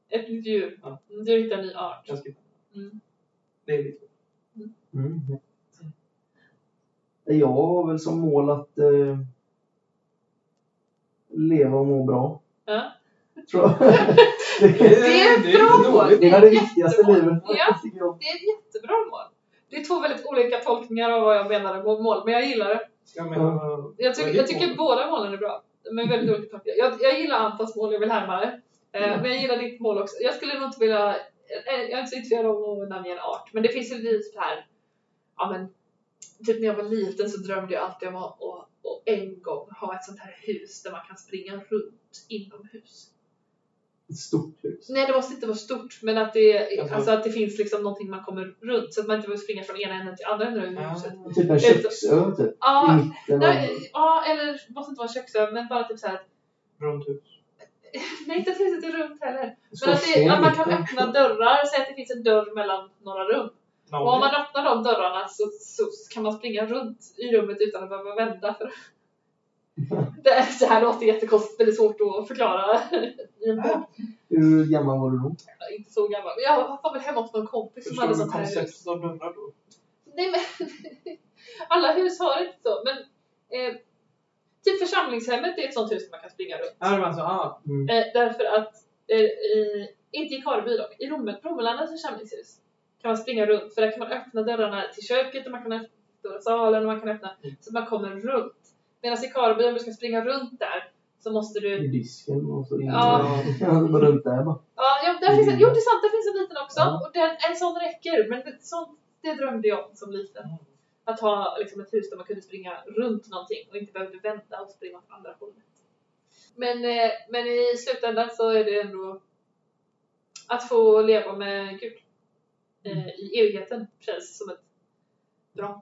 Ett nytt djur. Ja. Du hittar en ny art. Jag ska, Mm. det är mitt mål. Mm. Jag har väl som mål att eh, leva och må bra. Ja. Tror jag. Det är ett det är bra mål. Det är det viktigaste i livet. Ja. Det är ett jättebra mål. Det är två väldigt olika tolkningar av vad jag menade med mål, men jag gillar det. Jag menar, Jag, är jag tycker båda målen är bra. Men väldigt olika tolkningar. Jag, jag gillar Antons mål, jag vill härma det. Eh, Men jag gillar ditt mål också. Jag skulle nog inte vilja... eh, Jag är inte så intresserad av att namnge en art, men det finns ju lite så här... Ja men, typ när jag var liten så drömde jag alltid om att, att, att en gång ha ett sånt här hus där man kan springa runt inomhus. Ett stort hus. Nej, det måste inte vara stort, men att det, Alltså- alltså, att det finns liksom någonting man kommer runt så att man inte behöver springa från ena änden till andra änden av huset. Typ en köksö typ. Ja, nej, ja, eller det måste inte vara köksö, men bara typ så här. Runt hus. Nej, inte att huset är runt heller. Men att, det, att man kan öppna dörrar, säg att det finns en dörr mellan några rum. Och om man öppnar de dörrarna så, så kan man springa runt i rummet utan att behöva vända. För det, är- det här låter jättekonstigt, väldigt svårt att förklara i en podd. Hur gammal var du då? Inte så gammal. Men jag var väl hemma hos någon kompis som hade sånt här hus. konceptet av dörrar då? Nej men, alla hus har inte så. Men eh, typ församlingshemmet är ett sånt hus där man kan springa runt. Ja, men alltså, ah. Mm. Eh, därför att, eh, i, inte i Kareby dock, i Romme- Romelandas församlingshus kan man springa runt. För där kan man öppna dörrarna till köket och man kan öppna stora salen och man kan öppna Mm. så att man kommer runt. Medan i Kareby om du ska springa runt där så måste du I disken och så in. Ja. Runt där bara. Ja, ja där finns en, jo det är sant, där finns en liten också. Ja. Och den, en sån räcker. Men det, sånt, det drömde jag om som liten. Mm. Att ha liksom, ett hus där man kunde springa runt någonting och inte behövde vänta och springa åt andra hållet. Men, eh, men i slutändan så är det ändå att få leva med Gud eh, i evigheten känns som ett bra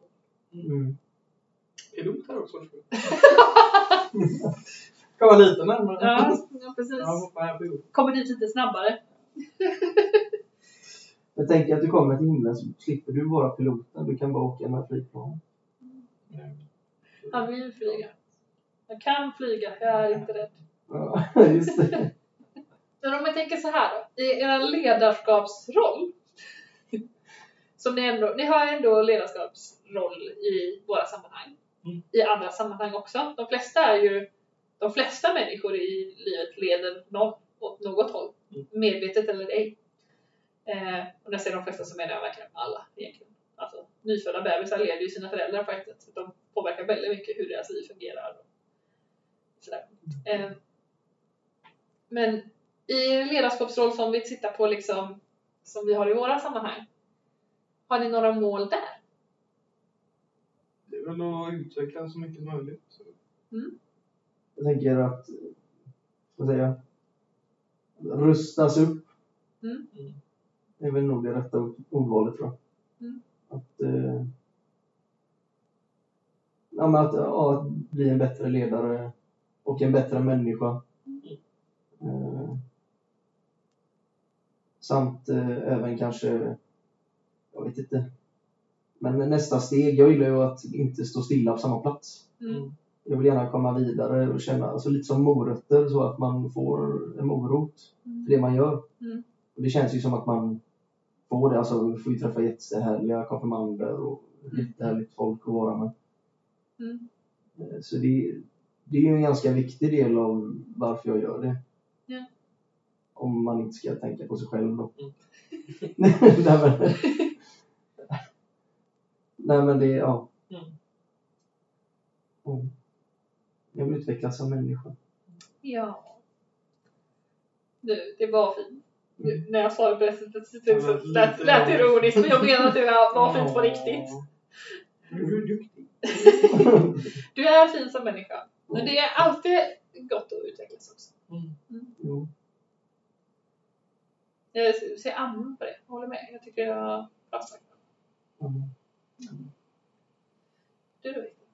Mm. Pilot här också. Kan vara lite närmare. Ja, ja precis. Ja. Kommer dit lite snabbare. Jag tänker att du kommer till himlen så slipper du vara piloten. Du kan bara åka med flygplan. Han vill flyga. Jag kan flyga, jag är inte rädd. Ja, just det. Men om jag tänker så här då, i er ledarskapsroll. Som ni ändå, ni har ändå ledarskapsroll i våra sammanhang. Mm. I andra sammanhang också. De flesta är ju, de flesta människor i livet leder någon, åt något håll. Mm. Medvetet eller ej. Eh, och när jag säger de flesta så menar jag verkligen alla egentligen. Alltså, nyfödda bebisar leder ju sina föräldrar på ett sätt. De påverkar väldigt mycket hur deras liv fungerar. Och sådär. Eh, men i ledarskapsroll som vi tittar på liksom, som vi har i våra sammanhang. Har ni några mål där? Är väl att utveckla så mycket som möjligt. Så. Jag tänker att, vad säger jag? rustas upp. Mm. Mm. Det är väl nog det rätta ord- ordvalet tror jag. Mm. Att, eh, ja, men att, ja, att bli en bättre ledare och en bättre människa. Eh, samt eh, även kanske, jag vet inte. Men nästa steg, jag gillar ju att inte stå stilla på samma plats. Mm. Jag vill gärna komma vidare och känna, alltså lite som morötter så att man får en morot Mm. för det man gör. Mm. Och det känns ju som att man får det. Alltså vi får ju träffa jättehärliga konfirmander och jättehärligt folk att vara med. Mm. Eh, Så det, det är ju en ganska viktig del av varför jag gör det. Ja. Om man inte ska tänka på sig själv då. Mm. Nej, men, Nej men det, ja. Mm. Mm. Jag vill utvecklas som människa. Ja. Du, det var fint. Mm. När jag sa det på det sättet så lite lät lät det ironiskt. ironiskt, men jag menar att det var fint på riktigt. Du är duktig. Du är fin som människa. Men det är alltid gott att utvecklas också. Mm. Jo. Jag ser an på det, jag håller med. Jag tycker det var bra sagt. Mm. Du då Victor?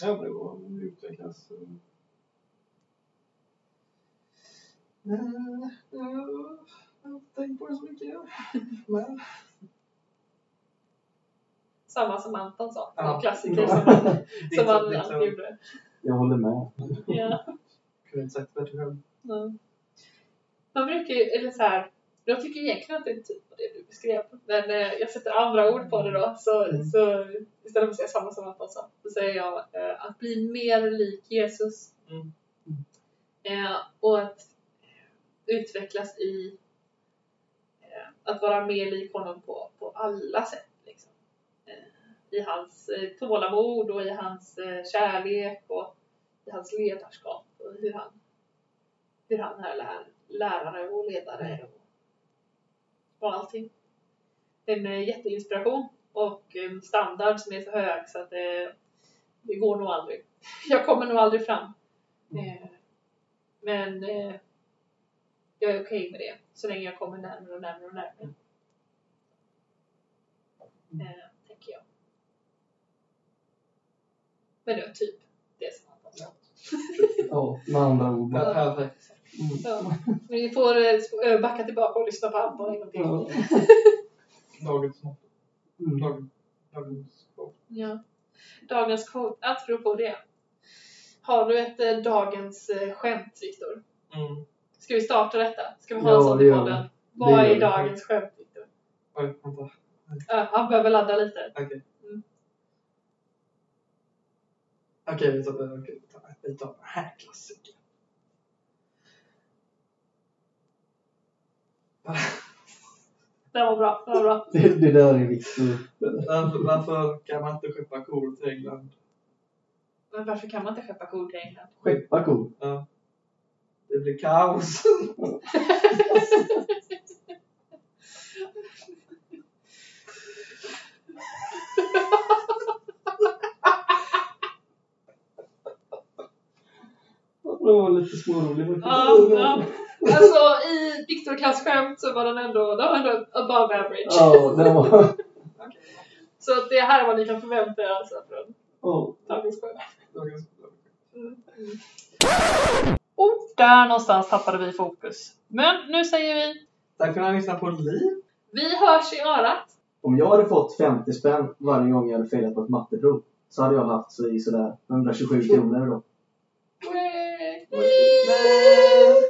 Ja, men det var utvecklas. eh. Eh, eh, Jag har inte tänkt på det så mycket. Men, Samma som Anton sa. Ja. Klassiker Ja. som man, det som man alltid gjorde. Jag håller med. Ja. Kunde inte sagt bättre själv. Man brukar ju, eller så här, jag tycker egentligen att det är typ det du beskrev. Men eh, jag sätter andra ord på det då. Så, Mm. så istället för att säga samma som Anton sa, så säger jag eh, att bli mer lik Jesus. Mm. Eh, och att utvecklas i eh, att vara mer lik honom på, på alla sätt. Liksom. Eh, I hans eh, tålamod och i hans kärlek och i hans ledarskap och hur han, hur han är lär, lärare och ledare och, och allting. En eh, jätteinspiration och en standard som är så hög så att det, det går nog aldrig. Jag kommer nog aldrig fram. Eh, men eh, jag är okej med det så länge jag kommer närmare och närmare och närmare. Eh, tänker jag. Men det var typ det som han. Ja, med andra ord. Perfekt. Mm. Ja. Vi får eh, eh, backa tillbaka och lyssna på Anton en gång till. Ja. Dagens mått. Mm. Dagens- Dagens quote. Ja. Dagens quote, apropå det. Har du ett eh, dagens eh, skämt, Viktor? Mm. Ska vi starta detta? Ska vi ha Ja, en sån i vi. podden? Vad är vi. dagens skämt, Viktor? Oj, vänta. Ja, han behöver ladda lite. Okej. Mm. Okej, vi tar, okej, vi tar, vi tar den här klassikern. Det var bra. Det var bra. Det, det där är Viktor. Varför, varför kan man inte skeppa kor till England? Men varför kan man inte skeppa kor till England? Skeppa ko. Ja. Det blir kaos. Det var lite smårolig faktiskt. Ja, ja. Alltså i Viktor Klass skämt så var den ändå, den var ändå above average. Ja, det var... Så det här är vad ni kan förvänta er alltså från dagens skämt. Dagens- Och där någonstans tappade vi fokus. Men nu säger vi, Tack för att ni har lyssnat på Liv. vi hörs i örat. Om jag hade fått 50 spänn varje gång jag hade failat på ett matteprov så hade jag haft så i sådär 127 kronor då.